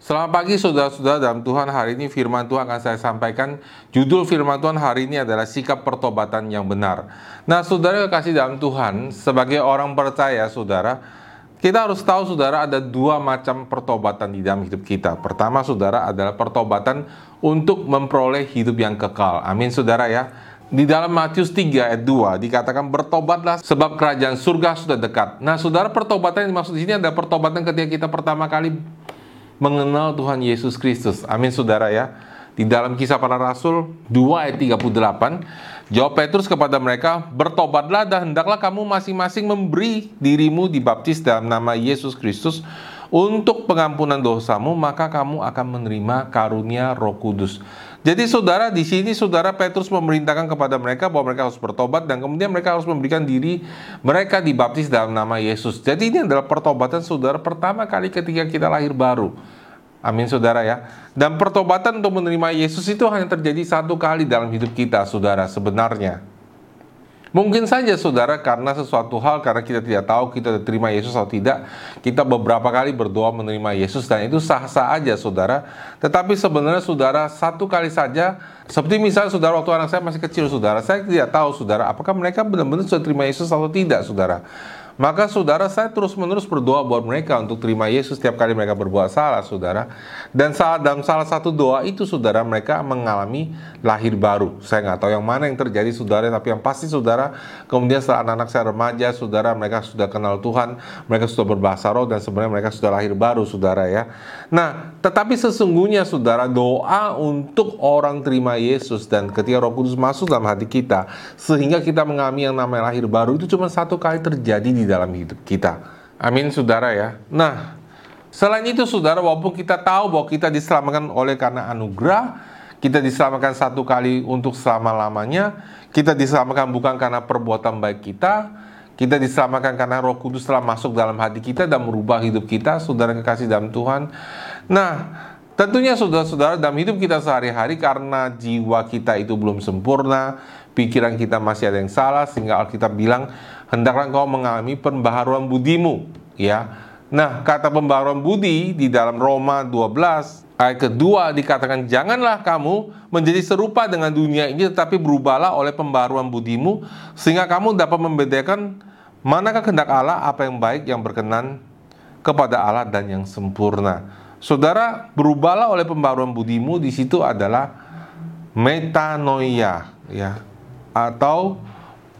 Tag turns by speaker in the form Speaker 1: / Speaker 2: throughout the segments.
Speaker 1: Selamat pagi saudara-saudara. Dalam Tuhan hari ini firman Tuhan akan saya sampaikan. Judul firman Tuhan hari ini adalah sikap pertobatan yang benar. Nah saudara kasih dalam Tuhan sebagai orang percaya saudara Kita harus tahu saudara ada dua macam pertobatan di dalam hidup kita. Pertama saudara adalah pertobatan untuk memperoleh hidup yang kekal. Amin saudara ya. Di dalam Matius 3 ayat 2 dikatakan bertobatlah sebab kerajaan surga sudah dekat. Nah, saudara pertobatan yang dimaksud di sini adalah pertobatan ketika kita pertama kali mengenal Tuhan Yesus Kristus. Amin saudara ya. Di dalam kisah para rasul 2 ayat 38, jawab Petrus kepada mereka, Bertobatlah dan hendaklah kamu masing-masing memberi dirimu dibaptis dalam nama Yesus Kristus untuk pengampunan dosamu, maka kamu akan menerima karunia roh kudus. Jadi saudara di sini saudara Petrus memerintahkan kepada mereka bahwa mereka harus bertobat dan kemudian mereka harus memberikan diri mereka dibaptis dalam nama Yesus. Jadi ini adalah pertobatan saudara pertama kali ketika kita lahir baru. Amin saudara ya. Dan pertobatan untuk menerima Yesus itu hanya terjadi satu kali dalam hidup kita saudara sebenarnya. Mungkin saja saudara karena sesuatu hal karena kita tidak tahu kita terima Yesus atau tidak, kita beberapa kali berdoa menerima Yesus dan itu sah-sah aja saudara. Tetapi sebenarnya saudara satu kali saja seperti misalnya saudara waktu anak saya masih kecil saudara, saya tidak tahu saudara apakah mereka benar-benar sudah terima Yesus atau tidak saudara. Maka saudara saya terus-menerus berdoa buat mereka untuk terima Yesus setiap kali mereka berbuat salah saudara. Dan saat dalam salah satu doa itu saudara mereka mengalami lahir baru. Saya nggak tahu yang mana yang terjadi saudara, tapi yang pasti saudara kemudian setelah anak-anak saya remaja saudara mereka sudah kenal Tuhan, mereka sudah berbahasa roh dan sebenarnya mereka sudah lahir baru saudara ya. Nah tetapi sesungguhnya saudara doa untuk orang terima Yesus dan ketika roh kudus masuk dalam hati kita sehingga kita mengalami yang namanya lahir baru itu cuma satu kali terjadi di dalam hidup kita. Amin saudara ya. Nah, selain itu saudara walaupun kita tahu bahwa kita diselamatkan oleh karena anugerah, kita diselamatkan satu kali untuk selama-lamanya, kita diselamatkan bukan karena perbuatan baik kita, kita diselamatkan karena Roh Kudus telah masuk dalam hati kita dan merubah hidup kita, saudara kekasih dalam Tuhan. Nah, tentunya saudara-saudara dalam hidup kita sehari-hari karena jiwa kita itu belum sempurna, pikiran kita masih ada yang salah sehingga Alkitab bilang hendaklah engkau mengalami pembaharuan budimu ya. Nah kata pembaharuan budi di dalam Roma 12 ayat kedua dikatakan janganlah kamu menjadi serupa dengan dunia ini tetapi berubahlah oleh pembaharuan budimu sehingga kamu dapat membedakan manakah kehendak Allah apa yang baik yang berkenan kepada Allah dan yang sempurna. Saudara, berubahlah oleh pembaruan budimu di situ adalah metanoia ya atau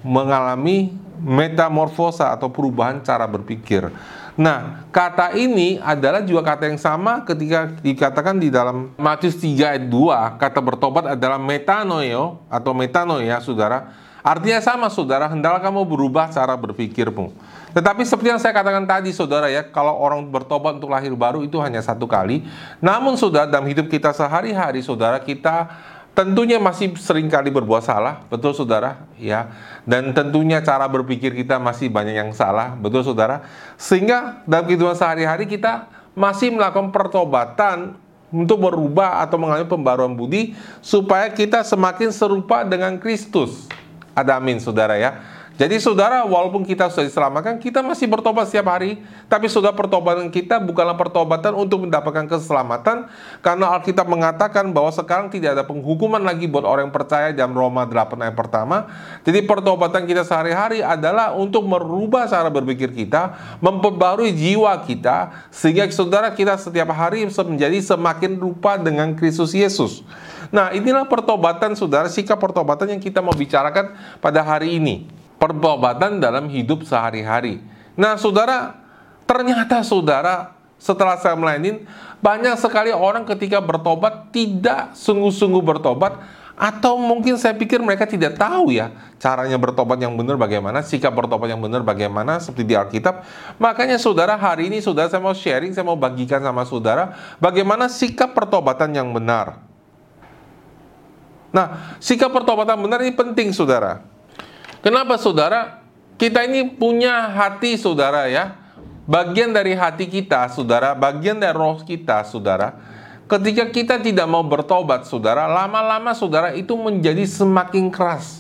Speaker 1: mengalami metamorfosa atau perubahan cara berpikir. Nah, kata ini adalah juga kata yang sama ketika dikatakan di dalam Matius 3 ayat 2, kata bertobat adalah metanoio atau metanoia, Saudara. Artinya sama, Saudara, hendaklah kamu berubah cara berpikirmu. Tetapi seperti yang saya katakan tadi, Saudara ya, kalau orang bertobat untuk lahir baru itu hanya satu kali. Namun, Saudara, dalam hidup kita sehari-hari, Saudara, kita tentunya masih sering kali berbuat salah, betul saudara, ya. Dan tentunya cara berpikir kita masih banyak yang salah, betul saudara. Sehingga dalam kehidupan sehari-hari kita masih melakukan pertobatan untuk berubah atau mengalami pembaruan budi supaya kita semakin serupa dengan Kristus. Ada amin saudara ya. Jadi saudara, walaupun kita sudah diselamatkan, kita masih bertobat setiap hari. Tapi saudara, pertobatan kita bukanlah pertobatan untuk mendapatkan keselamatan. Karena Alkitab mengatakan bahwa sekarang tidak ada penghukuman lagi buat orang yang percaya dalam Roma 8 ayat pertama. Jadi pertobatan kita sehari-hari adalah untuk merubah cara berpikir kita, memperbarui jiwa kita, sehingga saudara kita setiap hari menjadi semakin rupa dengan Kristus Yesus. Nah inilah pertobatan saudara, sikap pertobatan yang kita mau bicarakan pada hari ini pertobatan dalam hidup sehari-hari. Nah, saudara, ternyata saudara, setelah saya melayani, banyak sekali orang ketika bertobat tidak sungguh-sungguh bertobat, atau mungkin saya pikir mereka tidak tahu ya caranya bertobat yang benar bagaimana, sikap bertobat yang benar bagaimana seperti di Alkitab. Makanya saudara hari ini saudara saya mau sharing, saya mau bagikan sama saudara bagaimana sikap pertobatan yang benar. Nah, sikap pertobatan benar ini penting saudara. Kenapa saudara? Kita ini punya hati saudara ya. Bagian dari hati kita saudara, bagian dari roh kita saudara. Ketika kita tidak mau bertobat saudara, lama-lama saudara itu menjadi semakin keras.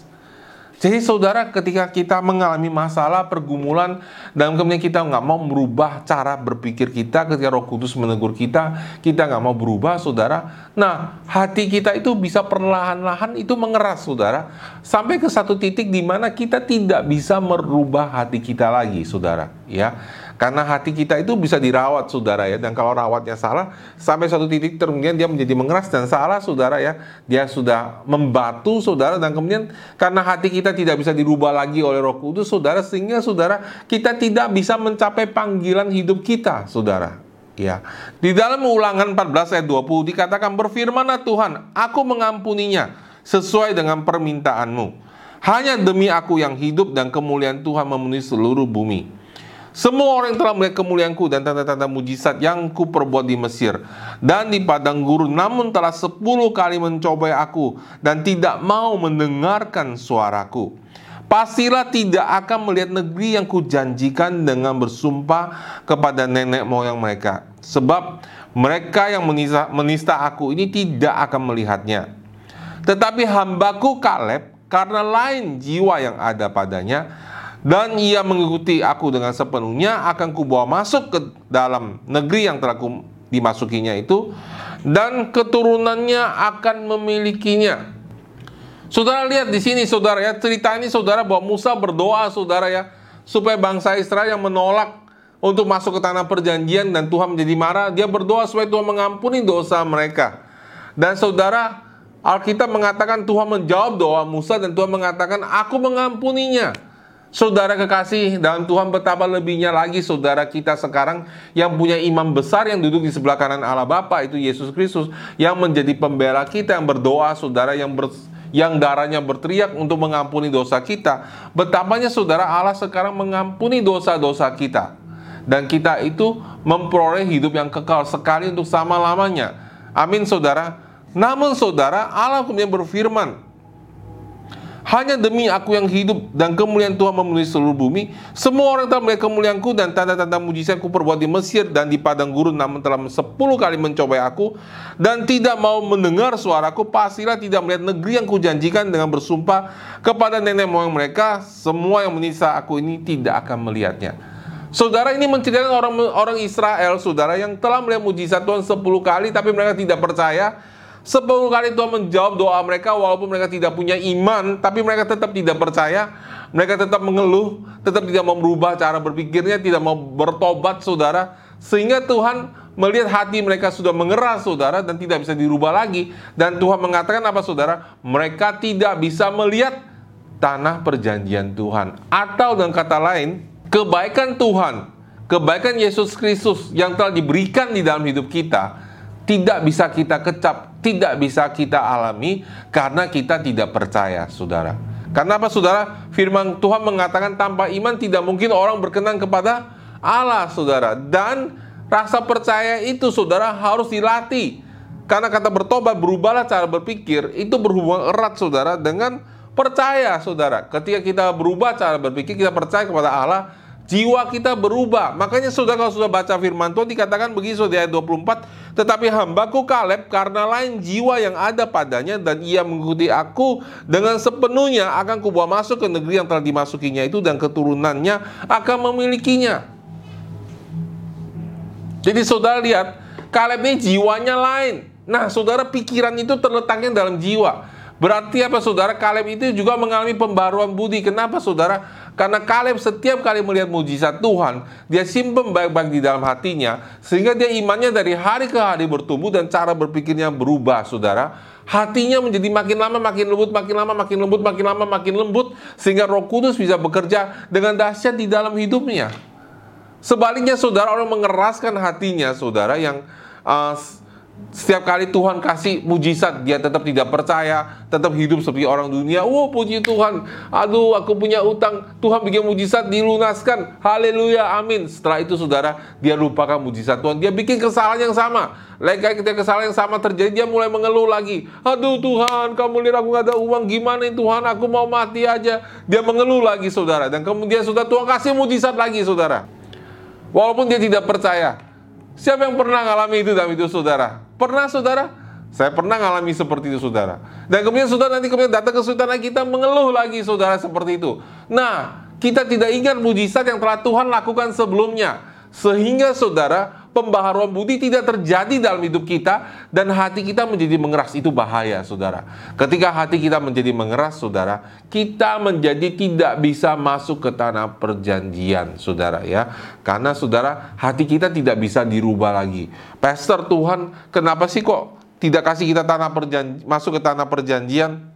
Speaker 1: Jadi saudara ketika kita mengalami masalah, pergumulan, dan kemudian kita nggak mau merubah cara berpikir kita ketika roh kudus menegur kita, kita nggak mau berubah saudara. Nah hati kita itu bisa perlahan-lahan itu mengeras saudara. Sampai ke satu titik di mana kita tidak bisa merubah hati kita lagi saudara. Ya, karena hati kita itu bisa dirawat saudara ya Dan kalau rawatnya salah Sampai satu titik kemudian dia menjadi mengeras dan salah saudara ya Dia sudah membatu saudara Dan kemudian karena hati kita tidak bisa dirubah lagi oleh roh kudus saudara Sehingga saudara kita tidak bisa mencapai panggilan hidup kita saudara Ya. Di dalam ulangan 14 ayat 20 dikatakan berfirmanlah Tuhan, aku mengampuninya sesuai dengan permintaanmu. Hanya demi aku yang hidup dan kemuliaan Tuhan memenuhi seluruh bumi. Semua orang telah melihat kemuliaanku dan tanda-tanda mujizat yang ku perbuat di Mesir dan di padang gurun namun telah sepuluh kali mencobai aku dan tidak mau mendengarkan suaraku. Pastilah tidak akan melihat negeri yang kujanjikan dengan bersumpah kepada nenek moyang mereka. Sebab mereka yang menista, menista aku ini tidak akan melihatnya. Tetapi hambaku Kaleb karena lain jiwa yang ada padanya dan ia mengikuti aku dengan sepenuhnya akan kubawa masuk ke dalam negeri yang telah dimasukinya itu dan keturunannya akan memilikinya. Saudara lihat di sini saudara ya cerita ini saudara bahwa Musa berdoa saudara ya supaya bangsa Israel yang menolak untuk masuk ke tanah perjanjian dan Tuhan menjadi marah dia berdoa supaya Tuhan mengampuni dosa mereka. Dan saudara Alkitab mengatakan Tuhan menjawab doa Musa dan Tuhan mengatakan aku mengampuninya. Saudara kekasih dalam Tuhan betapa lebihnya lagi saudara kita sekarang yang punya imam besar yang duduk di sebelah kanan Allah Bapa itu Yesus Kristus yang menjadi pembela kita yang berdoa saudara yang ber, yang darahnya berteriak untuk mengampuni dosa kita. Betapanya saudara Allah sekarang mengampuni dosa-dosa kita. Dan kita itu memperoleh hidup yang kekal sekali untuk sama-lamanya. Amin saudara. Namun saudara Allah kemudian berfirman hanya demi aku yang hidup dan kemuliaan Tuhan memenuhi seluruh bumi. Semua orang telah melihat kemuliaanku dan tanda-tanda mujizatku perbuat di Mesir dan di padang gurun namun telah sepuluh kali mencobai aku dan tidak mau mendengar suaraku pastilah tidak melihat negeri yang kujanjikan dengan bersumpah kepada nenek moyang mereka semua yang menisa aku ini tidak akan melihatnya. Saudara ini menceritakan orang orang Israel, saudara yang telah melihat mujizat Tuhan sepuluh kali tapi mereka tidak percaya Sepuluh kali Tuhan menjawab doa mereka walaupun mereka tidak punya iman, tapi mereka tetap tidak percaya, mereka tetap mengeluh, tetap tidak mau merubah cara berpikirnya, tidak mau bertobat saudara. Sehingga Tuhan melihat hati mereka sudah mengeras saudara dan tidak bisa dirubah lagi. Dan Tuhan mengatakan apa saudara? Mereka tidak bisa melihat tanah perjanjian Tuhan. Atau dengan kata lain, kebaikan Tuhan, kebaikan Yesus Kristus yang telah diberikan di dalam hidup kita, tidak bisa kita kecap, tidak bisa kita alami karena kita tidak percaya, saudara. Karena apa, saudara? Firman Tuhan mengatakan tanpa iman tidak mungkin orang berkenan kepada Allah, saudara. Dan rasa percaya itu, saudara, harus dilatih. Karena kata bertobat, berubahlah cara berpikir, itu berhubungan erat, saudara, dengan percaya, saudara. Ketika kita berubah cara berpikir, kita percaya kepada Allah, jiwa kita berubah. Makanya saudara kalau sudah baca firman Tuhan dikatakan begitu di ayat 24, tetapi hambaku Kaleb karena lain jiwa yang ada padanya dan ia mengikuti aku dengan sepenuhnya akan kubawa masuk ke negeri yang telah dimasukinya itu dan keturunannya akan memilikinya. Jadi saudara lihat, Kaleb ini jiwanya lain. Nah, saudara pikiran itu terletaknya dalam jiwa. Berarti apa saudara? Kaleb itu juga mengalami pembaruan budi. Kenapa saudara? Karena Kaleb setiap kali melihat mujizat Tuhan, dia simpan baik-baik di dalam hatinya, sehingga dia imannya dari hari ke hari bertumbuh dan cara berpikirnya berubah, saudara. Hatinya menjadi makin lama makin lembut, makin lama makin lembut, makin lama makin lembut, sehingga Roh Kudus bisa bekerja dengan dahsyat di dalam hidupnya. Sebaliknya, saudara orang mengeraskan hatinya, saudara yang uh, setiap kali Tuhan kasih mujizat, dia tetap tidak percaya, tetap hidup seperti orang dunia. Oh, puji Tuhan. Aduh, aku punya utang. Tuhan bikin mujizat dilunaskan. Haleluya, amin. Setelah itu saudara, dia lupakan mujizat Tuhan. Dia bikin kesalahan yang sama. Lain ketika kesalahan yang sama terjadi, dia mulai mengeluh lagi. Aduh Tuhan, kamu lihat aku gak ada uang. Gimana nih Tuhan, aku mau mati aja. Dia mengeluh lagi saudara. Dan kemudian sudah Tuhan kasih mujizat lagi saudara. Walaupun dia tidak percaya. Siapa yang pernah mengalami itu dalam hidup saudara? Pernah saudara? Saya pernah ngalami seperti itu saudara. Dan kemudian saudara nanti kemudian datang kesulitan lagi kita mengeluh lagi saudara seperti itu. Nah, kita tidak ingat mujizat yang telah Tuhan lakukan sebelumnya. Sehingga saudara, pembaharuan budi tidak terjadi dalam hidup kita dan hati kita menjadi mengeras. Itu bahaya saudara. Ketika hati kita menjadi mengeras saudara, kita menjadi tidak bisa masuk ke tanah perjanjian saudara ya. Karena saudara, hati kita tidak bisa dirubah lagi. Pastor Tuhan, kenapa sih kok tidak kasih kita tanah perjanjian, masuk ke tanah perjanjian.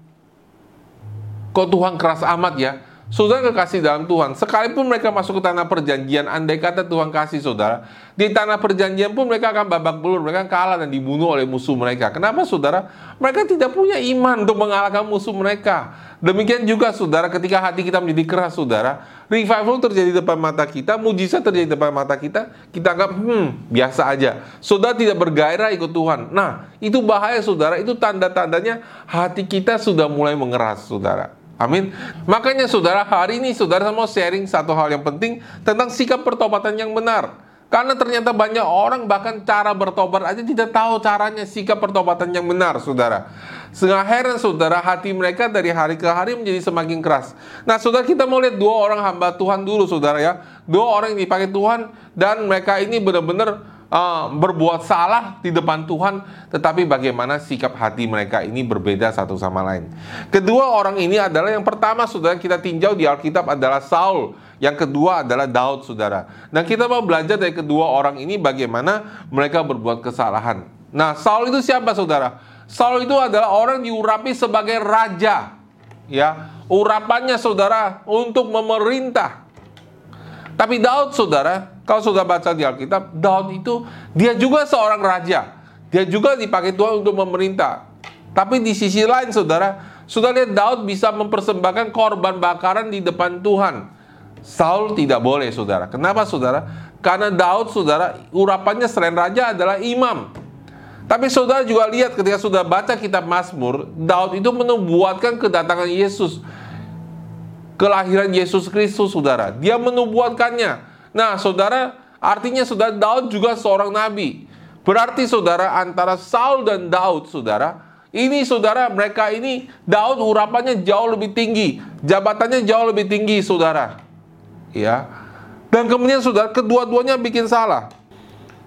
Speaker 1: Kok Tuhan keras amat ya? Saudara kekasih dalam Tuhan, sekalipun mereka masuk ke tanah perjanjian, andai kata Tuhan kasih saudara, di tanah perjanjian pun mereka akan babak belur, mereka kalah dan dibunuh oleh musuh mereka. Kenapa saudara? Mereka tidak punya iman untuk mengalahkan musuh mereka. Demikian juga saudara, ketika hati kita menjadi keras saudara, revival terjadi di depan mata kita, mujizat terjadi di depan mata kita, kita anggap, hmm, biasa aja. Saudara tidak bergairah ikut Tuhan. Nah, itu bahaya saudara, itu tanda-tandanya hati kita sudah mulai mengeras saudara. Amin. Makanya saudara, hari ini saudara mau sharing satu hal yang penting tentang sikap pertobatan yang benar. Karena ternyata banyak orang bahkan cara bertobat aja tidak tahu caranya sikap pertobatan yang benar, saudara. Sehingga heran saudara, hati mereka dari hari ke hari menjadi semakin keras. Nah saudara kita mau lihat dua orang hamba Tuhan dulu saudara ya. Dua orang yang dipakai Tuhan dan mereka ini benar-benar uh, berbuat salah di depan Tuhan, tetapi bagaimana sikap hati mereka ini berbeda satu sama lain. Kedua orang ini adalah yang pertama saudara kita tinjau di Alkitab adalah Saul. Yang kedua adalah Daud, saudara. Dan kita mau belajar dari kedua orang ini bagaimana mereka berbuat kesalahan. Nah, Saul itu siapa, saudara? Saul itu adalah orang diurapi sebagai raja. Ya, urapannya saudara untuk memerintah. Tapi Daud, saudara, kalau sudah baca di Alkitab, Daud itu dia juga seorang raja. Dia juga dipakai Tuhan untuk memerintah. Tapi di sisi lain saudara, sudah lihat Daud bisa mempersembahkan korban bakaran di depan Tuhan. Saul tidak boleh saudara. Kenapa saudara? Karena Daud saudara, urapannya selain raja adalah imam. Tapi saudara juga lihat ketika sudah baca kitab Mazmur, Daud itu menubuatkan kedatangan Yesus. Kelahiran Yesus Kristus saudara. Dia menubuatkannya. Nah, saudara, artinya saudara Daud juga seorang nabi. Berarti saudara antara Saul dan Daud, saudara, ini saudara mereka ini Daud urapannya jauh lebih tinggi, jabatannya jauh lebih tinggi, saudara. Ya. Dan kemudian saudara kedua-duanya bikin salah.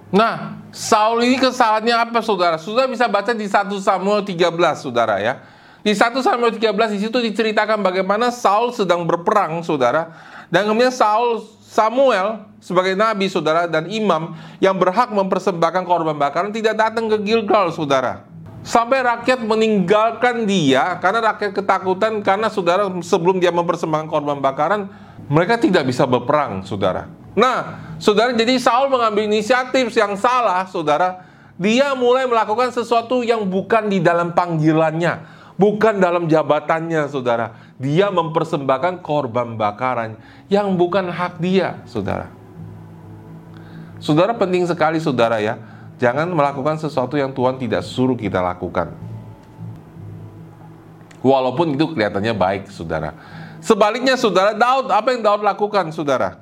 Speaker 1: Nah, Saul ini kesalahannya apa, saudara? Saudara bisa baca di 1 Samuel 13, saudara ya. Di 1 Samuel 13 di situ diceritakan bagaimana Saul sedang berperang, saudara. Dan kemudian Saul Samuel sebagai nabi saudara dan imam yang berhak mempersembahkan korban bakaran tidak datang ke Gilgal saudara. Sampai rakyat meninggalkan dia karena rakyat ketakutan karena saudara sebelum dia mempersembahkan korban bakaran mereka tidak bisa berperang saudara. Nah saudara jadi Saul mengambil inisiatif yang salah saudara. Dia mulai melakukan sesuatu yang bukan di dalam panggilannya, bukan dalam jabatannya saudara dia mempersembahkan korban bakaran yang bukan hak dia, saudara. Saudara penting sekali, saudara ya. Jangan melakukan sesuatu yang Tuhan tidak suruh kita lakukan. Walaupun itu kelihatannya baik, saudara. Sebaliknya, saudara, Daud, apa yang Daud lakukan, saudara?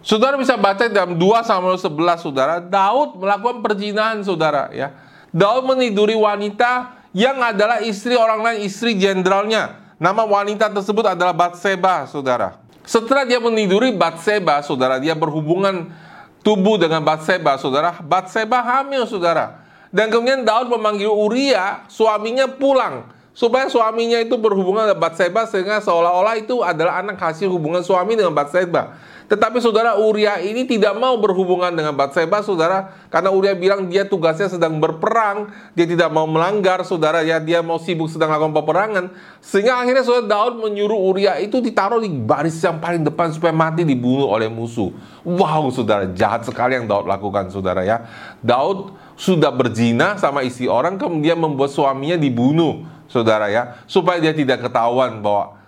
Speaker 1: Saudara bisa baca dalam 2 Samuel 11, saudara. Daud melakukan perzinahan, saudara. ya. Daud meniduri wanita yang adalah istri orang lain, istri jenderalnya. Nama wanita tersebut adalah Batseba, saudara. Setelah dia meniduri Batseba, saudara, dia berhubungan tubuh dengan Batseba, saudara. Batseba hamil, saudara. Dan kemudian Daud memanggil Uria, suaminya pulang supaya suaminya itu berhubungan dengan Batseba sehingga seolah-olah itu adalah anak hasil hubungan suami dengan Batseba. Tetapi saudara Uria ini tidak mau berhubungan dengan Batseba saudara. Karena Uria bilang dia tugasnya sedang berperang, dia tidak mau melanggar saudara. Ya dia mau sibuk sedang melakukan peperangan. Sehingga akhirnya saudara Daud menyuruh Uria itu ditaruh di baris yang paling depan supaya mati dibunuh oleh musuh. Wow saudara. Jahat sekali yang Daud lakukan saudara ya. Daud sudah berzina sama istri orang kemudian membuat suaminya dibunuh saudara ya. Supaya dia tidak ketahuan bahwa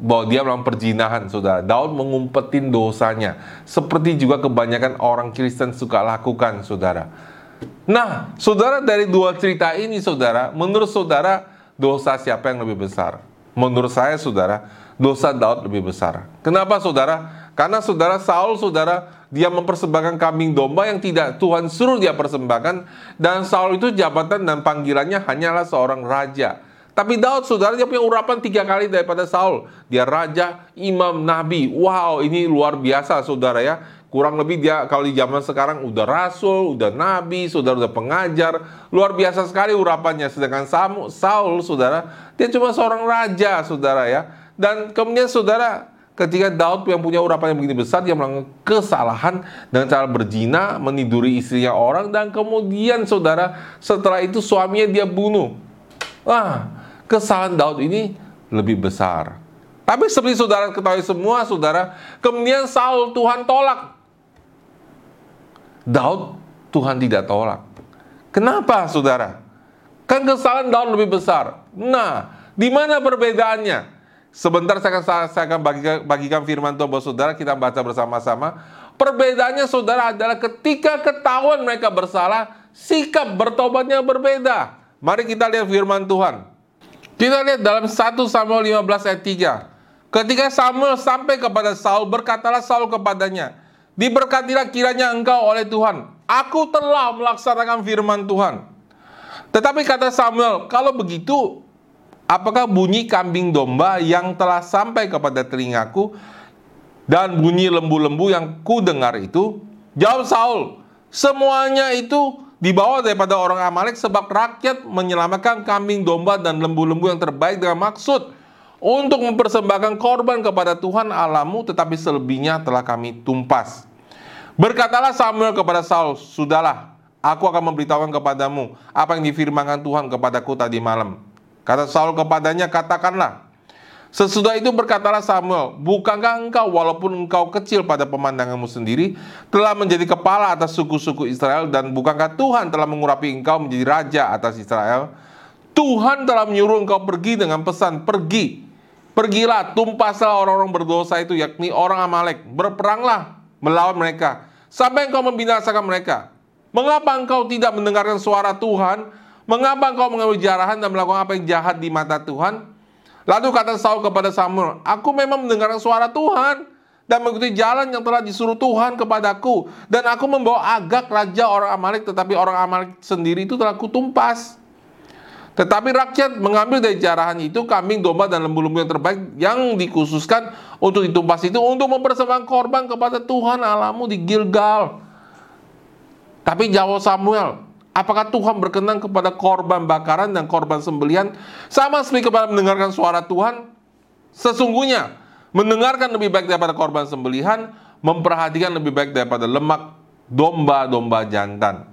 Speaker 1: bahwa dia melakukan perjinahan, saudara. Daud mengumpetin dosanya. Seperti juga kebanyakan orang Kristen suka lakukan, saudara. Nah, saudara dari dua cerita ini, saudara, menurut saudara, dosa siapa yang lebih besar? Menurut saya, saudara, dosa Daud lebih besar. Kenapa, saudara? Karena saudara Saul, saudara, dia mempersembahkan kambing domba yang tidak Tuhan suruh dia persembahkan. Dan Saul itu jabatan dan panggilannya hanyalah seorang raja. Tapi Daud, saudara, dia punya urapan tiga kali daripada Saul. Dia raja, imam, nabi. Wow, ini luar biasa, saudara ya. Kurang lebih dia kalau di zaman sekarang udah rasul, udah nabi, saudara udah pengajar. Luar biasa sekali urapannya. Sedangkan Saul, saudara, dia cuma seorang raja, saudara ya. Dan kemudian saudara, ketika Daud yang punya urapan yang begini besar, dia melakukan kesalahan dengan cara berzina, meniduri istrinya orang, dan kemudian saudara, setelah itu suaminya dia bunuh. Wah, kesalahan Daud ini lebih besar. Tapi seperti saudara ketahui semua, saudara, kemudian Saul Tuhan tolak. Daud Tuhan tidak tolak. Kenapa, saudara? Kan kesalahan Daud lebih besar. Nah, di mana perbedaannya? Sebentar saya akan, saya akan bagikan, bagikan firman Tuhan buat saudara, kita baca bersama-sama. Perbedaannya saudara adalah ketika ketahuan mereka bersalah, sikap bertobatnya berbeda. Mari kita lihat firman Tuhan. Kita lihat dalam 1 Samuel 15 ayat 3. Ketika Samuel sampai kepada Saul, berkatalah Saul kepadanya, Diberkatilah kiranya engkau oleh Tuhan. Aku telah melaksanakan firman Tuhan. Tetapi kata Samuel, kalau begitu, Apakah bunyi kambing domba yang telah sampai kepada telingaku dan bunyi lembu-lembu yang ku dengar itu? Jawab Saul, semuanya itu dibawa daripada orang Amalek sebab rakyat menyelamatkan kambing domba dan lembu-lembu yang terbaik dengan maksud untuk mempersembahkan korban kepada Tuhan Alamu tetapi selebihnya telah kami tumpas. Berkatalah Samuel kepada Saul, Sudahlah, aku akan memberitahukan kepadamu apa yang difirmankan Tuhan kepadaku tadi malam. Kata Saul kepadanya, katakanlah. Sesudah itu berkatalah Samuel, bukankah engkau walaupun engkau kecil pada pemandanganmu sendiri, telah menjadi kepala atas suku-suku Israel, dan bukankah Tuhan telah mengurapi engkau menjadi raja atas Israel? Tuhan telah menyuruh engkau pergi dengan pesan, pergi. Pergilah, tumpaslah orang-orang berdosa itu, yakni orang Amalek. Berperanglah melawan mereka, sampai engkau membinasakan mereka. Mengapa engkau tidak mendengarkan suara Tuhan Mengapa engkau mengambil jarahan dan melakukan apa yang jahat di mata Tuhan? Lalu kata Saul kepada Samuel, Aku memang mendengarkan suara Tuhan dan mengikuti jalan yang telah disuruh Tuhan kepadaku. Dan aku membawa agak raja orang Amalek, tetapi orang Amalek sendiri itu telah kutumpas. Tetapi rakyat mengambil dari jarahan itu kambing, domba, dan lembu-lembu yang terbaik yang dikhususkan untuk ditumpas itu untuk mempersembahkan korban kepada Tuhan Alamu di Gilgal. Tapi jawab Samuel, Apakah Tuhan berkenan kepada korban bakaran dan korban sembelihan sama seperti kepada mendengarkan suara Tuhan? Sesungguhnya mendengarkan lebih baik daripada korban sembelihan, memperhatikan lebih baik daripada lemak domba-domba jantan.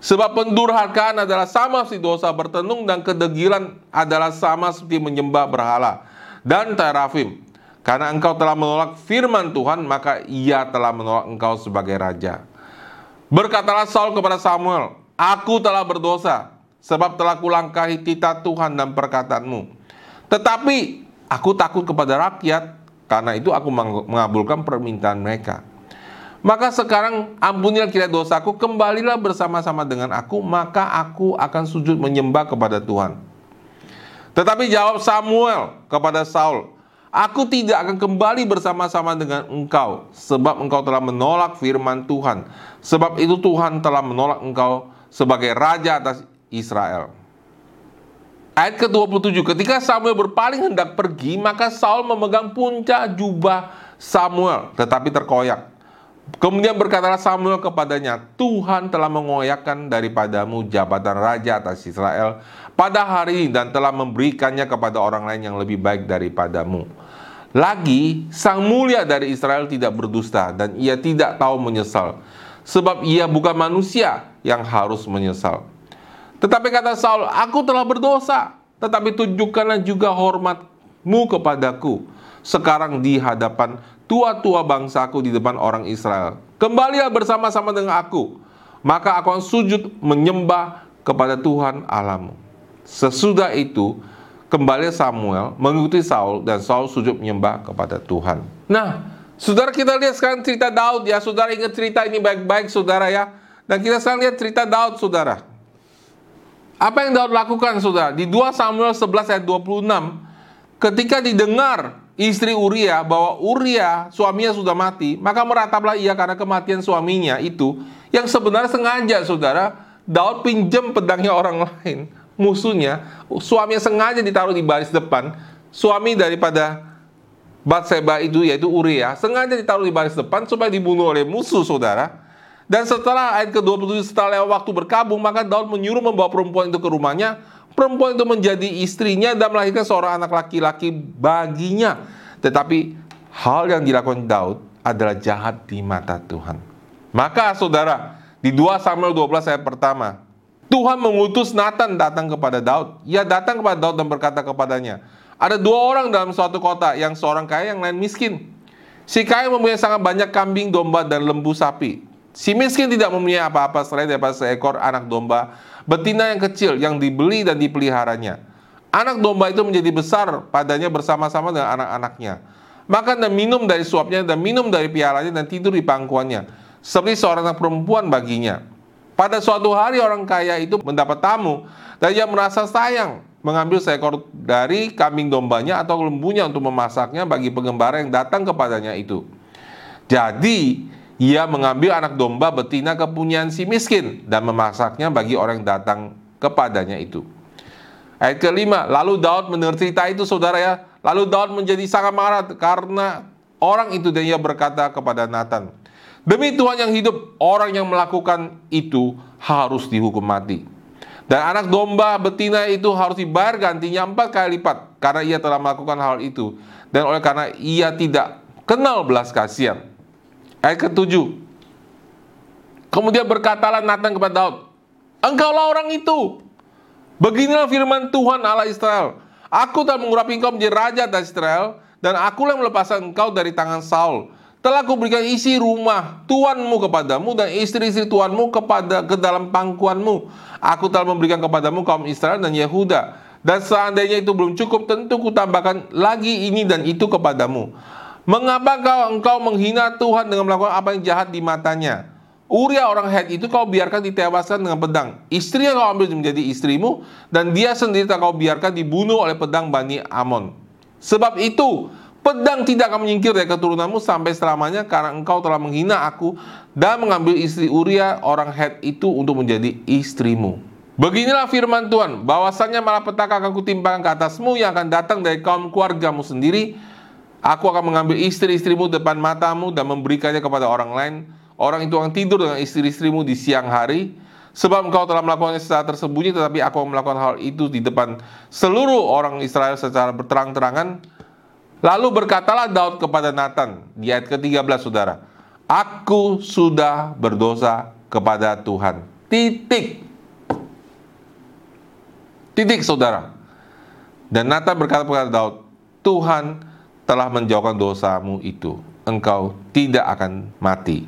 Speaker 1: Sebab pendurhakaan adalah sama seperti dosa bertenung dan kedegilan adalah sama seperti menyembah berhala dan terafim. Karena engkau telah menolak firman Tuhan, maka ia telah menolak engkau sebagai raja. Berkatalah Saul kepada Samuel, Aku telah berdosa, sebab telah kulangkahi titah Tuhan dan perkataanmu. Tetapi aku takut kepada rakyat, karena itu aku mengabulkan permintaan mereka. Maka sekarang ampunilah kira dosaku, kembalilah bersama-sama dengan aku, maka aku akan sujud menyembah kepada Tuhan. Tetapi jawab Samuel kepada Saul, Aku tidak akan kembali bersama-sama dengan engkau, sebab engkau telah menolak firman Tuhan. Sebab itu Tuhan telah menolak engkau sebagai raja atas Israel. Ayat ke-27, ketika Samuel berpaling hendak pergi, maka Saul memegang puncak jubah Samuel, tetapi terkoyak. Kemudian berkatalah Samuel kepadanya, Tuhan telah mengoyakkan daripadamu jabatan raja atas Israel pada hari ini dan telah memberikannya kepada orang lain yang lebih baik daripadamu. Lagi, sang mulia dari Israel tidak berdusta dan ia tidak tahu menyesal sebab ia bukan manusia yang harus menyesal. Tetapi kata Saul, aku telah berdosa, tetapi tunjukkanlah juga hormatmu kepadaku sekarang di hadapan tua-tua bangsaku di depan orang Israel. Kembalilah bersama-sama dengan aku, maka aku akan sujud menyembah kepada Tuhan Alamu. Sesudah itu, kembali Samuel mengikuti Saul dan Saul sujud menyembah kepada Tuhan. Nah, Saudara kita lihat sekarang cerita Daud ya. Saudara ingat cerita ini baik-baik saudara ya. Dan kita sekarang lihat cerita Daud saudara. Apa yang Daud lakukan saudara? Di 2 Samuel 11 ayat 26. Ketika didengar istri Uria bahwa Uria suaminya sudah mati, maka merataplah ia karena kematian suaminya itu yang sebenarnya sengaja saudara Daud pinjam pedangnya orang lain musuhnya suaminya sengaja ditaruh di baris depan suami daripada Batseba itu yaitu Uria sengaja ditaruh di baris depan supaya dibunuh oleh musuh saudara dan setelah ayat ke-27 setelah lewat waktu berkabung maka Daud menyuruh membawa perempuan itu ke rumahnya perempuan itu menjadi istrinya dan melahirkan seorang anak laki-laki baginya. Tetapi hal yang dilakukan Daud adalah jahat di mata Tuhan. Maka saudara, di 2 Samuel 12 ayat pertama, Tuhan mengutus Nathan datang kepada Daud. Ia datang kepada Daud dan berkata kepadanya, ada dua orang dalam suatu kota, yang seorang kaya, yang lain miskin. Si kaya mempunyai sangat banyak kambing, domba, dan lembu sapi. Si miskin tidak mempunyai apa-apa selain daripada seekor anak domba betina yang kecil yang dibeli dan dipeliharanya. Anak domba itu menjadi besar padanya bersama-sama dengan anak-anaknya. Makan dan minum dari suapnya dan minum dari pialanya dan tidur di pangkuannya. Seperti seorang anak perempuan baginya. Pada suatu hari orang kaya itu mendapat tamu dan ia merasa sayang mengambil seekor dari kambing dombanya atau lembunya untuk memasaknya bagi pengembara yang datang kepadanya itu. Jadi, ia mengambil anak domba betina kepunyaan si miskin dan memasaknya bagi orang yang datang kepadanya itu. Ayat kelima, lalu Daud mendengar cerita itu saudara ya. Lalu Daud menjadi sangat marah karena orang itu dan ia berkata kepada Nathan, Demi Tuhan yang hidup, orang yang melakukan itu harus dihukum mati. Dan anak domba betina itu harus dibayar gantinya empat kali lipat karena ia telah melakukan hal itu. Dan oleh karena ia tidak kenal belas kasihan. Ayat ketujuh. Kemudian berkatalah Nathan kepada Daud, Engkaulah orang itu. Beginilah firman Tuhan Allah Israel. Aku telah mengurapi engkau menjadi raja atas Israel, dan aku yang melepaskan engkau dari tangan Saul. Telah kuberikan isi rumah tuanmu kepadamu dan istri-istri tuanmu kepada ke dalam pangkuanmu. Aku telah memberikan kepadamu kaum Israel dan Yehuda. Dan seandainya itu belum cukup, tentu kutambahkan lagi ini dan itu kepadamu. Mengapa kau engkau menghina Tuhan dengan melakukan apa yang jahat di matanya? Uria orang Het itu kau biarkan ditewaskan dengan pedang. Istri yang kau ambil menjadi istrimu dan dia sendiri tak kau biarkan dibunuh oleh pedang Bani Amon. Sebab itu pedang tidak akan menyingkir dari keturunanmu sampai selamanya karena engkau telah menghina aku dan mengambil istri Uria orang Het itu untuk menjadi istrimu. Beginilah firman Tuhan, bahwasannya malah petaka akan kutimpangkan ke atasmu yang akan datang dari kaum keluargamu sendiri, Aku akan mengambil istri-istrimu depan matamu dan memberikannya kepada orang lain. Orang itu akan tidur dengan istri-istrimu di siang hari. Sebab engkau telah melakukannya secara tersembunyi, tetapi aku melakukan hal itu di depan seluruh orang Israel secara berterang-terangan. Lalu berkatalah Daud kepada Nathan di ayat ke-13 saudara. Aku sudah berdosa kepada Tuhan. Titik. Titik saudara. Dan Nathan berkata kepada Daud, Tuhan telah menjauhkan dosamu itu, engkau tidak akan mati.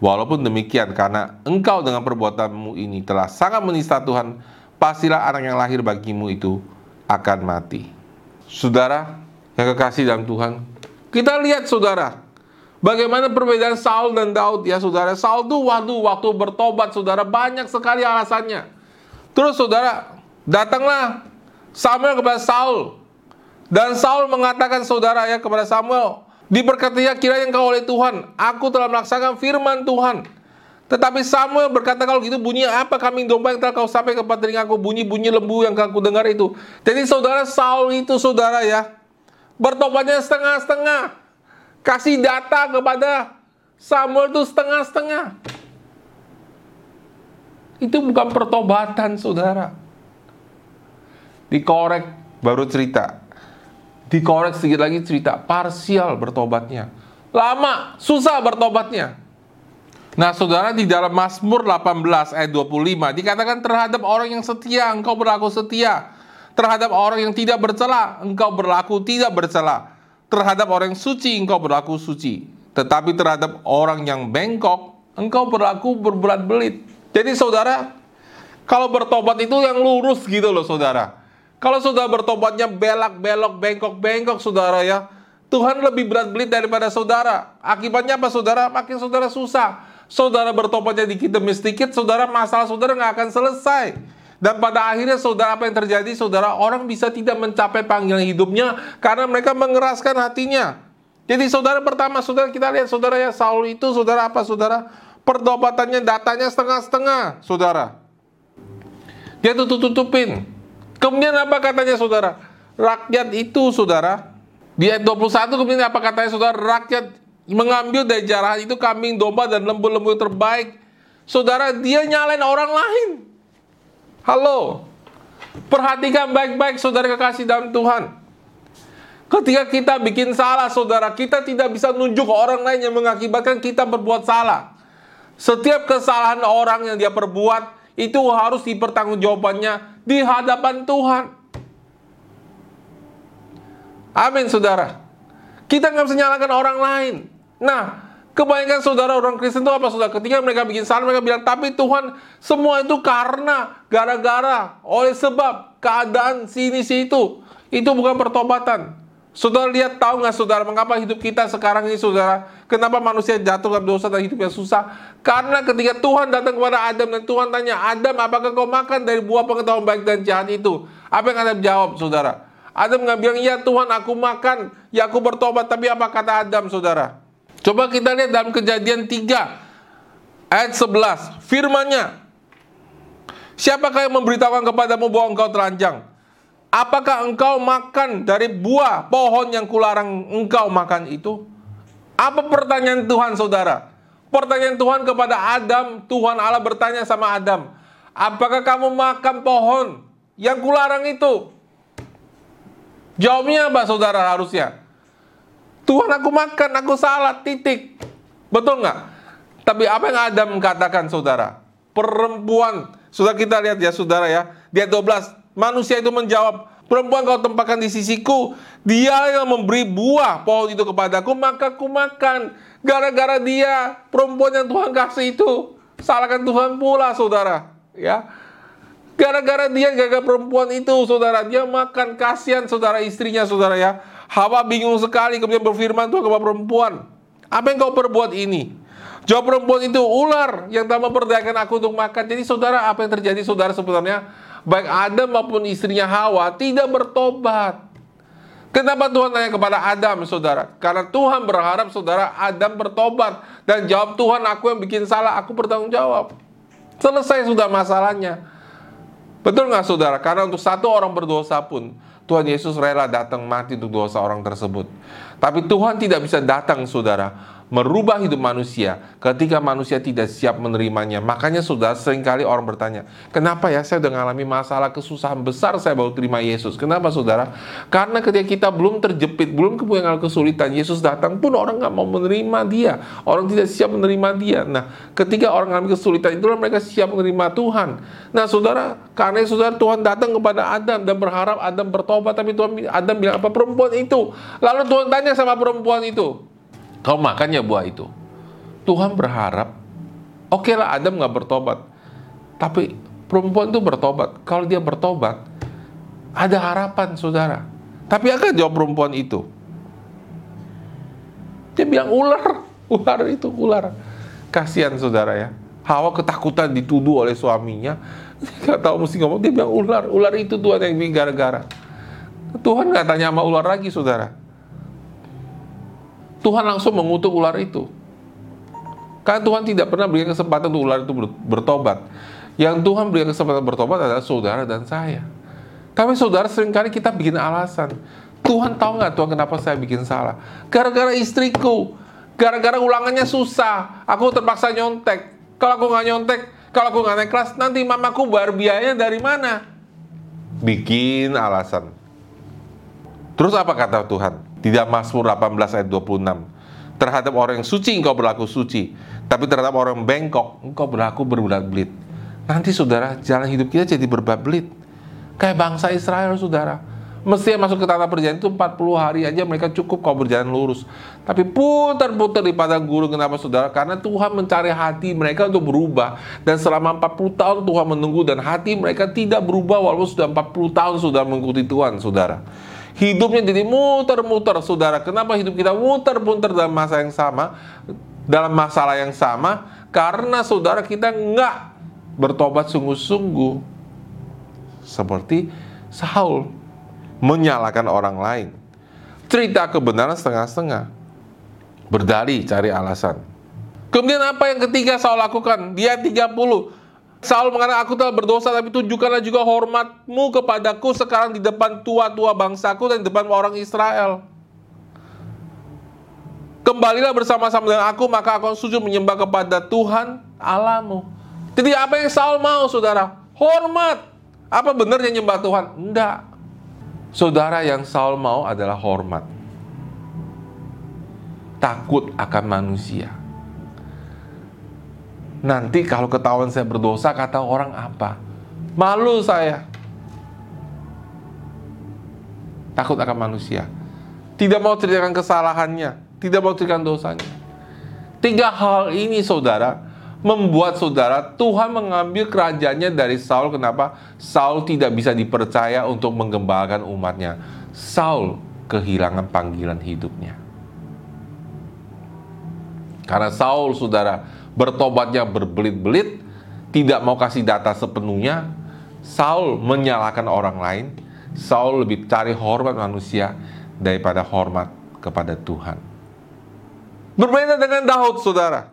Speaker 1: Walaupun demikian, karena engkau dengan perbuatanmu ini telah sangat menista Tuhan, pastilah anak yang lahir bagimu itu akan mati. Saudara yang kekasih dalam Tuhan, kita lihat saudara, bagaimana perbedaan Saul dan Daud ya saudara. Saul tuh waktu waktu bertobat saudara banyak sekali alasannya. Terus saudara, datanglah Samuel kepada Saul dan Saul mengatakan saudara ya kepada Samuel, diberkatinya kiranya engkau oleh Tuhan, aku telah melaksanakan firman Tuhan. Tetapi Samuel berkata kalau gitu bunyi apa kambing domba yang telah kau sampai kepada telingaku bunyi-bunyi lembu yang aku dengar itu. Jadi saudara Saul itu saudara ya bertobatnya setengah-setengah. Kasih data kepada Samuel itu setengah-setengah. Itu bukan pertobatan saudara. Dikorek baru cerita dikorek sedikit lagi cerita parsial bertobatnya. Lama, susah bertobatnya. Nah, saudara di dalam Mazmur 18 ayat 25 dikatakan terhadap orang yang setia engkau berlaku setia. Terhadap orang yang tidak bercela engkau berlaku tidak bercela. Terhadap orang yang suci engkau berlaku suci. Tetapi terhadap orang yang bengkok engkau berlaku berbelat-belit. Jadi saudara, kalau bertobat itu yang lurus gitu loh saudara. Kalau sudah bertobatnya belak-belok, bengkok-bengkok saudara ya. Tuhan lebih berat belit daripada saudara. Akibatnya apa saudara? Makin saudara susah. Saudara bertobatnya dikit demi sedikit, saudara masalah saudara nggak akan selesai. Dan pada akhirnya saudara apa yang terjadi? Saudara orang bisa tidak mencapai panggilan hidupnya karena mereka mengeraskan hatinya. Jadi saudara pertama, saudara kita lihat saudara ya Saul itu saudara apa saudara? Pertobatannya datanya setengah-setengah, saudara. Dia tutup-tutupin. Kemudian apa katanya saudara? Rakyat itu saudara, di ayat 21 kemudian apa katanya saudara? Rakyat mengambil dari jarah itu kambing, domba, dan lembu-lembu terbaik. Saudara, dia nyalain orang lain. Halo, perhatikan baik-baik saudara kekasih dalam Tuhan. Ketika kita bikin salah, saudara, kita tidak bisa nunjuk orang lain yang mengakibatkan kita berbuat salah. Setiap kesalahan orang yang dia perbuat, itu harus dipertanggungjawabannya di hadapan Tuhan. Amin, saudara. Kita nggak bisa nyalakan orang lain. Nah, kebanyakan saudara orang Kristen itu apa saudara? Ketika mereka bikin salah, mereka bilang, tapi Tuhan, semua itu karena, gara-gara, oleh sebab, keadaan sini situ. Itu bukan pertobatan. Saudara lihat tahu nggak saudara mengapa hidup kita sekarang ini saudara? Kenapa manusia jatuh dalam dosa dan hidupnya susah? Karena ketika Tuhan datang kepada Adam dan Tuhan tanya Adam apakah kau makan dari buah pengetahuan baik dan jahat itu? Apa yang Adam jawab saudara? Adam nggak bilang iya Tuhan aku makan. Ya aku bertobat. Tapi apa kata Adam saudara? Coba kita lihat dalam kejadian 3 ayat 11 firmannya. Siapakah yang memberitahukan kepadamu bahwa engkau telanjang Apakah engkau makan dari buah pohon yang kularang engkau makan itu? Apa pertanyaan Tuhan saudara? Pertanyaan Tuhan kepada Adam, Tuhan Allah bertanya sama Adam, apakah kamu makan pohon yang kularang itu? Jawabnya apa saudara harusnya? Tuhan aku makan, aku salah, titik. Betul nggak? Tapi apa yang Adam katakan saudara? Perempuan, sudah kita lihat ya saudara ya, dia 12, Manusia itu menjawab, perempuan kau tempatkan di sisiku, dia yang memberi buah pohon itu kepadaku, maka ku makan. Gara-gara dia, perempuan yang Tuhan kasih itu, salahkan Tuhan pula, saudara. Ya, Gara-gara dia, gara-gara perempuan itu, saudara, dia makan kasihan saudara istrinya, saudara ya. Hawa bingung sekali, kemudian berfirman Tuhan kepada perempuan, apa yang kau perbuat ini? Jawab perempuan itu, ular yang tak memperdayakan aku untuk makan. Jadi saudara, apa yang terjadi saudara sebenarnya? Baik Adam maupun istrinya Hawa tidak bertobat. Kenapa Tuhan tanya kepada Adam, saudara? Karena Tuhan berharap saudara Adam bertobat dan jawab Tuhan, aku yang bikin salah, aku bertanggung jawab. Selesai sudah masalahnya. Betul nggak saudara? Karena untuk satu orang berdosa pun Tuhan Yesus rela datang mati untuk dosa orang tersebut. Tapi Tuhan tidak bisa datang saudara merubah hidup manusia ketika manusia tidak siap menerimanya. Makanya sudah sering kali orang bertanya, kenapa ya saya udah mengalami masalah kesusahan besar saya baru terima Yesus. Kenapa saudara? Karena ketika kita belum terjepit, belum kemudian kesulitan, Yesus datang pun orang nggak mau menerima dia. Orang tidak siap menerima dia. Nah, ketika orang mengalami kesulitan itulah mereka siap menerima Tuhan. Nah, saudara, karena saudara Tuhan datang kepada Adam dan berharap Adam bertobat, tapi Tuhan Adam bilang apa perempuan itu? Lalu Tuhan tanya sama perempuan itu, Kau makannya buah itu. Tuhan berharap, oke okay lah Adam nggak bertobat. Tapi perempuan itu bertobat. Kalau dia bertobat, ada harapan saudara. Tapi akan jawab perempuan itu. Dia bilang ular, ular itu ular. Kasihan saudara ya. Hawa ketakutan dituduh oleh suaminya. Dia gak tahu mesti ngomong. Dia bilang ular, ular itu Tuhan yang bikin gara-gara. Tuhan nggak tanya sama ular lagi saudara. Tuhan langsung mengutuk ular itu. Karena Tuhan tidak pernah berikan kesempatan untuk ular itu bertobat. Yang Tuhan berikan kesempatan bertobat adalah saudara dan saya. Tapi saudara sering kali kita bikin alasan. Tuhan tahu nggak Tuhan kenapa saya bikin salah? Gara-gara istriku. Gara-gara ulangannya susah. Aku terpaksa nyontek. Kalau aku nggak nyontek, kalau aku nggak naik kelas, nanti mamaku bayar biayanya dari mana? Bikin alasan. Terus apa kata Tuhan? Tidak Mazmur 18 ayat 26. Terhadap orang yang suci engkau berlaku suci, tapi terhadap orang yang bengkok engkau berlaku berbelit-belit. Nanti saudara, jalan hidup kita jadi berbelit. Kayak bangsa Israel saudara. Mestinya masuk ke tanah perjanjian itu 40 hari aja mereka cukup kau berjalan lurus. Tapi putar-putar di padang gurun kenapa saudara? Karena Tuhan mencari hati mereka untuk berubah. Dan selama 40 tahun Tuhan menunggu dan hati mereka tidak berubah walaupun sudah 40 tahun sudah mengikuti Tuhan saudara. Hidupnya jadi muter-muter, saudara. Kenapa hidup kita muter-muter dalam masa yang sama, dalam masalah yang sama? Karena saudara kita nggak bertobat sungguh-sungguh. seperti Saul menyalahkan orang lain. Cerita kebenaran setengah-setengah. Berdali cari alasan. Kemudian apa yang ketiga Saul lakukan? Dia 30. Saul mengatakan, aku telah berdosa, tapi tunjukkanlah juga hormatmu kepadaku sekarang di depan tua-tua bangsaku dan di depan orang Israel. Kembalilah bersama-sama dengan aku, maka aku sujud menyembah kepada Tuhan Allahmu. Jadi apa yang Saul mau, saudara? Hormat. Apa benarnya nyembah Tuhan? Enggak. Saudara yang Saul mau adalah hormat. Takut akan manusia Nanti kalau ketahuan saya berdosa, kata orang apa? Malu saya. Takut akan manusia. Tidak mau ceritakan kesalahannya. Tidak mau ceritakan dosanya. Tiga hal ini saudara, membuat saudara Tuhan mengambil kerajaannya dari Saul. Kenapa? Saul tidak bisa dipercaya untuk menggembalakan umatnya. Saul kehilangan panggilan hidupnya. Karena Saul, saudara, bertobatnya berbelit-belit, tidak mau kasih data sepenuhnya, Saul menyalahkan orang lain, Saul lebih cari hormat manusia daripada hormat kepada Tuhan. Berbeda dengan Daud, saudara.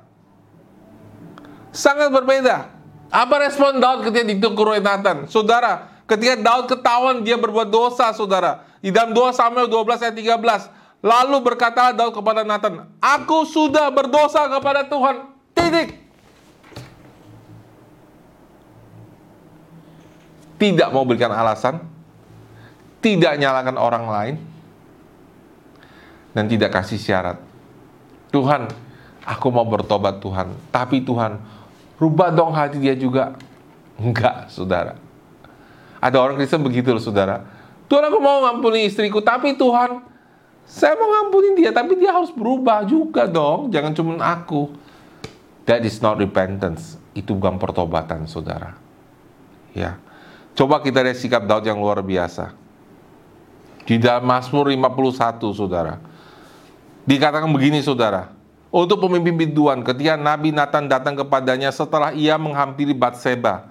Speaker 1: Sangat berbeda. Apa respon Daud ketika ditegur oleh Nathan? Saudara, ketika Daud ketahuan dia berbuat dosa, saudara. Di dalam 2 Samuel 12 ayat 13. Lalu berkatalah Daud kepada Nathan, Aku sudah berdosa kepada Tuhan. Titik. Tidak mau berikan alasan, tidak nyalakan orang lain, dan tidak kasih syarat. Tuhan, aku mau bertobat Tuhan, tapi Tuhan, rubah dong hati dia juga. Enggak, saudara. Ada orang Kristen begitu loh, saudara. Tuhan aku mau ngampuni istriku, tapi Tuhan, saya mau ngampuni dia, tapi dia harus berubah juga dong. Jangan cuma aku. That is not repentance. Itu bukan pertobatan, saudara. Ya. Coba kita lihat sikap Daud yang luar biasa. Di dalam Mazmur 51, saudara. Dikatakan begini, saudara. Untuk pemimpin biduan, ketika Nabi Nathan datang kepadanya setelah ia menghampiri Batseba.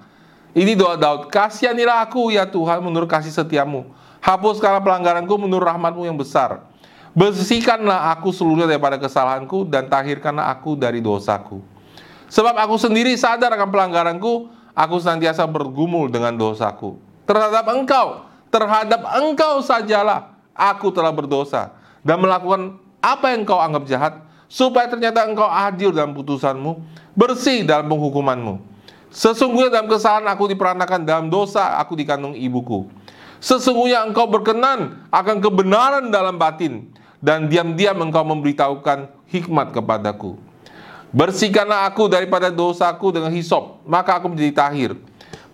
Speaker 1: Ini doa Daud, kasihanilah aku ya Tuhan menurut kasih setiamu. Hapuskanlah pelanggaranku menurut rahmatmu yang besar. Bersihkanlah aku seluruhnya daripada kesalahanku dan tahirkanlah aku dari dosaku. Sebab aku sendiri sadar akan pelanggaranku, aku senantiasa bergumul dengan dosaku. Terhadap engkau, terhadap engkau sajalah aku telah berdosa dan melakukan apa yang engkau anggap jahat, supaya ternyata engkau adil dalam putusanmu, bersih dalam penghukumanmu. Sesungguhnya dalam kesalahan aku diperanakan, dalam dosa aku dikandung ibuku. Sesungguhnya engkau berkenan akan kebenaran dalam batin, dan diam-diam engkau memberitahukan hikmat kepadaku. Bersihkanlah aku daripada dosaku dengan hisop, maka aku menjadi tahir.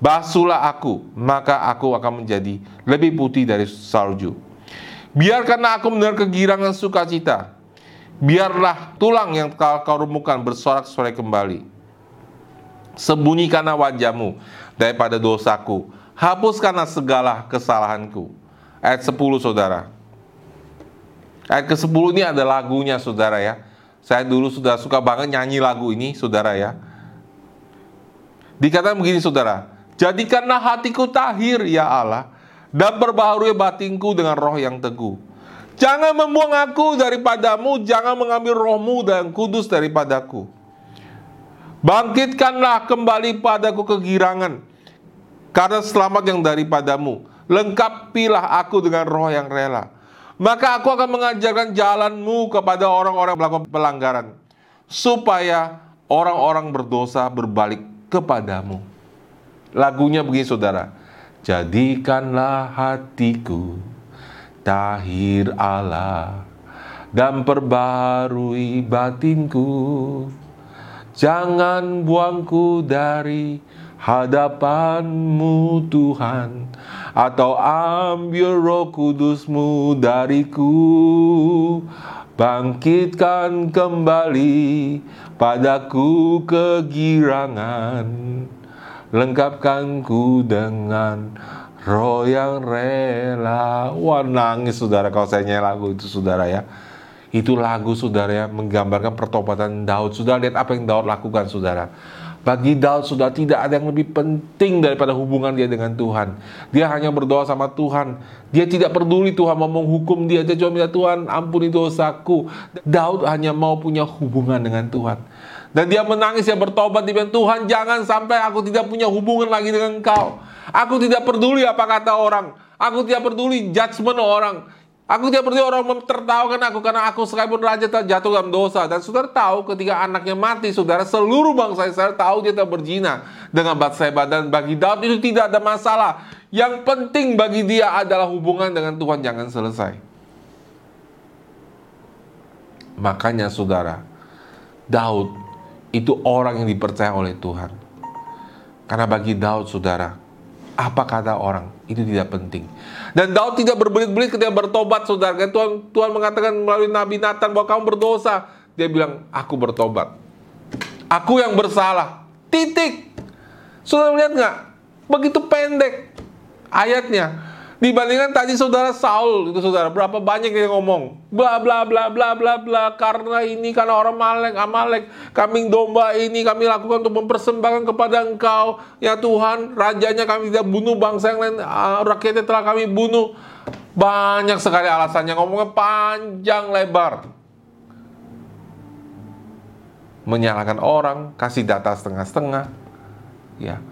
Speaker 1: Basuhlah aku, maka aku akan menjadi lebih putih dari salju. Biarkanlah aku mendengar kegirangan sukacita. Biarlah tulang yang kau, kau rumukan bersorak-sorai kembali. Sembunyikanlah wajahmu daripada dosaku. Hapuskanlah segala kesalahanku. Ayat 10 saudara. Ayat ke-10 ini ada lagunya saudara ya saya dulu sudah suka banget nyanyi lagu ini, saudara ya. Dikatakan begini, saudara. Jadikanlah hatiku tahir, ya Allah, dan perbaharui batinku dengan roh yang teguh. Jangan membuang aku daripadamu, jangan mengambil rohmu dan kudus daripadaku. Bangkitkanlah kembali padaku kegirangan, karena selamat yang daripadamu. Lengkapilah aku dengan roh yang rela maka aku akan mengajarkan jalanmu kepada orang-orang melakukan pelanggaran, supaya orang-orang berdosa berbalik kepadamu. Lagunya begini saudara, jadikanlah hatiku tahir Allah dan perbarui batinku. Jangan buangku dari hadapanmu Tuhan atau ambil roh kudusmu dariku. Bangkitkan kembali padaku kegirangan. Lengkapkanku dengan roh yang rela. Wah nangis saudara kalau saya nyanyi lagu itu saudara ya. Itu lagu saudara ya menggambarkan pertobatan Daud. Saudara lihat apa yang Daud lakukan saudara Bagi Daud sudah tidak ada yang lebih penting daripada hubungan dia dengan Tuhan. Dia hanya berdoa sama Tuhan. Dia tidak peduli Tuhan mau menghukum dia. Dia cuma minta Tuhan ampuni dosaku. Daud hanya mau punya hubungan dengan Tuhan. Dan dia menangis, dia bertobat, dia bilang, Tuhan jangan sampai aku tidak punya hubungan lagi dengan engkau. Aku tidak peduli apa kata orang. Aku tidak peduli judgement orang. Aku tidak peduli orang tertawakan aku karena aku sekalipun raja jatuh dalam dosa. Dan saudara tahu ketika anaknya mati, saudara seluruh bangsa Israel tahu dia telah berzina dengan Batseba. Dan bagi Daud itu tidak ada masalah. Yang penting bagi dia adalah hubungan dengan Tuhan jangan selesai. Makanya saudara, Daud itu orang yang dipercaya oleh Tuhan. Karena bagi Daud saudara, apa kata orang itu tidak penting. Dan Daud tidak berbelit-belit ketika bertobat, saudara. Tuhan Tuhan mengatakan melalui Nabi Nathan bahwa kamu berdosa. Dia bilang, aku bertobat. Aku yang bersalah. Titik. Saudara lihat nggak? Begitu pendek ayatnya. Dibandingkan tadi saudara Saul itu saudara berapa banyak yang ngomong? Bla bla bla bla bla bla karena ini karena orang Malek Amalek kambing domba ini kami lakukan untuk mempersembahkan kepada Engkau. Ya Tuhan rajanya kami tidak bunuh bangsa yang lain uh, rakyatnya telah kami bunuh. Banyak sekali alasannya ngomongnya panjang lebar. Menyalahkan orang kasih data setengah-setengah. Ya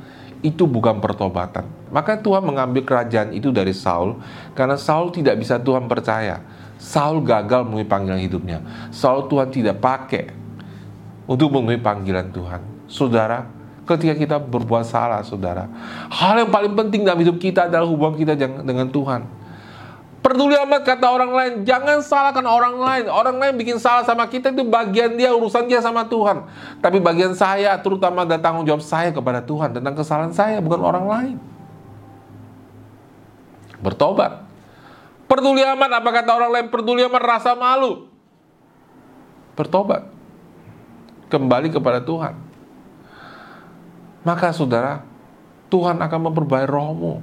Speaker 1: itu bukan pertobatan. Maka Tuhan mengambil kerajaan itu dari Saul karena Saul tidak bisa Tuhan percaya. Saul gagal memenuhi panggilan hidupnya. Saul Tuhan tidak pakai untuk memenuhi panggilan Tuhan. Saudara, ketika kita berbuat salah, saudara, hal yang paling penting dalam hidup kita adalah hubungan kita dengan Tuhan. Peduli amat kata orang lain. Jangan salahkan orang lain. Orang lain bikin salah sama kita itu bagian dia, urusan dia sama Tuhan. Tapi bagian saya, terutama ada tanggung jawab saya kepada Tuhan tentang kesalahan saya, bukan orang lain. Bertobat. Peduli amat apa kata orang lain. Peduli amat rasa malu. Bertobat. Kembali kepada Tuhan. Maka saudara, Tuhan akan memperbaiki rohmu.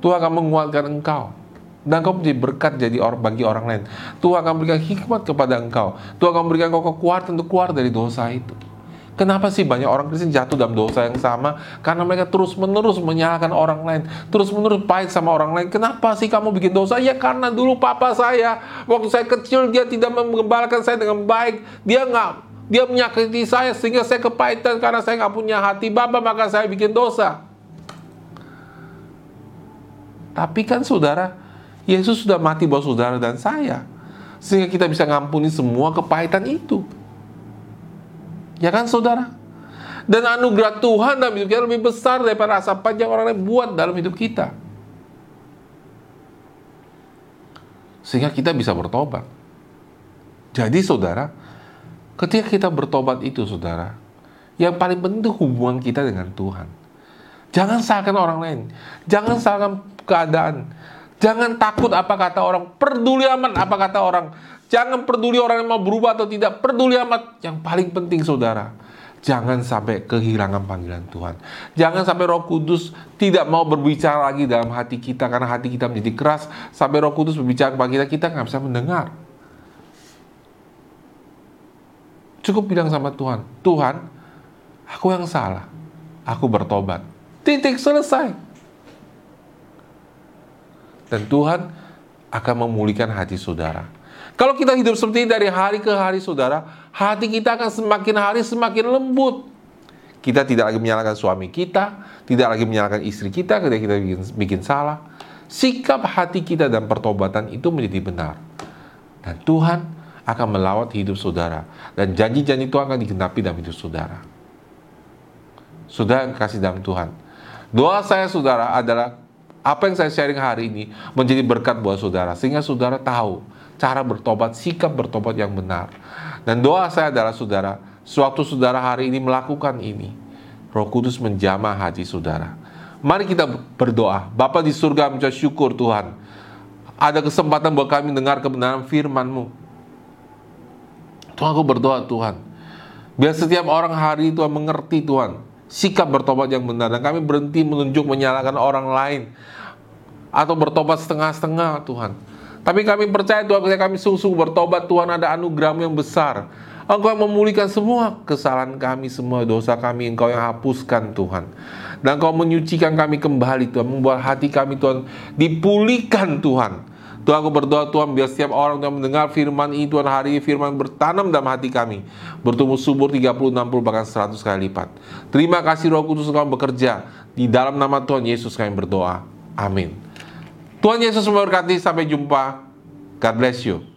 Speaker 1: Tuhan akan menguatkan engkau dan kau menjadi berkat jadi orang bagi orang lain. Tuhan akan berikan hikmat kepada engkau. Tuhan akan berikan kau kekuatan untuk keluar dari dosa itu. Kenapa sih banyak orang Kristen jatuh dalam dosa yang sama? Karena mereka terus-menerus menyalahkan orang lain, terus-menerus pahit sama orang lain. Kenapa sih kamu bikin dosa? Ya karena dulu papa saya waktu saya kecil dia tidak mengembalakan saya dengan baik. Dia nggak dia menyakiti saya sehingga saya kepahitan karena saya nggak punya hati bapa maka saya bikin dosa. Tapi kan saudara, Yesus sudah mati buat saudara dan saya. Sehingga kita bisa ngampuni semua kepahitan itu. Ya kan saudara? Dan anugerah Tuhan dalam hidup kita lebih besar daripada rasa panjang orang lain buat dalam hidup kita. Sehingga kita bisa bertobat. Jadi saudara, ketika kita bertobat itu saudara, yang paling penting hubungan kita dengan Tuhan. Jangan salahkan orang lain. Jangan salahkan keadaan. Jangan takut apa kata orang. Peduli amat apa kata orang. Jangan peduli orang yang mau berubah atau tidak. Peduli amat. Yang paling penting saudara. Jangan sampai kehilangan panggilan Tuhan. Jangan sampai roh kudus tidak mau berbicara lagi dalam hati kita. Karena hati kita menjadi keras. Sampai roh kudus berbicara kepada kita, kita nggak bisa mendengar. Cukup bilang sama Tuhan. Tuhan, aku yang salah. Aku bertobat. Titik selesai dan Tuhan akan memulihkan hati saudara. Kalau kita hidup seperti ini dari hari ke hari saudara, hati kita akan semakin hari semakin lembut. Kita tidak lagi menyalahkan suami kita, tidak lagi menyalahkan istri kita ketika kita bikin, bikin salah. Sikap hati kita dan pertobatan itu menjadi benar. Dan Tuhan akan melawat hidup saudara. Dan janji-janji Tuhan akan digenapi dalam hidup saudara. Sudah kasih dalam Tuhan. Doa saya saudara adalah apa yang saya sharing hari ini menjadi berkat buat saudara sehingga saudara tahu cara bertobat, sikap bertobat yang benar. Dan doa saya adalah saudara, suatu saudara hari ini melakukan ini, Roh Kudus menjamah hati saudara. Mari kita berdoa. Bapa di surga mengucap syukur Tuhan. Ada kesempatan buat kami dengar kebenaran firman-Mu. Tuhan aku berdoa Tuhan. Biar setiap orang hari itu mengerti Tuhan sikap bertobat yang benar dan kami berhenti menunjuk menyalahkan orang lain atau bertobat setengah-setengah Tuhan. Tapi kami percaya Tuhan ketika kami sungguh bertobat Tuhan ada anugerah yang besar. Engkau yang memulihkan semua kesalahan kami, semua dosa kami, Engkau yang hapuskan Tuhan. Dan Engkau menyucikan kami kembali Tuhan, membuat hati kami Tuhan dipulihkan Tuhan. Tuhan aku berdoa Tuhan biar setiap orang yang mendengar firman ini Tuhan hari ini firman bertanam dalam hati kami bertumbuh subur 30, 60 bahkan 100 kali lipat. Terima kasih Roh Kudus Engkau bekerja di dalam nama Tuhan Yesus kami berdoa. Amin. Tuhan Yesus memberkati sampai jumpa. God bless you.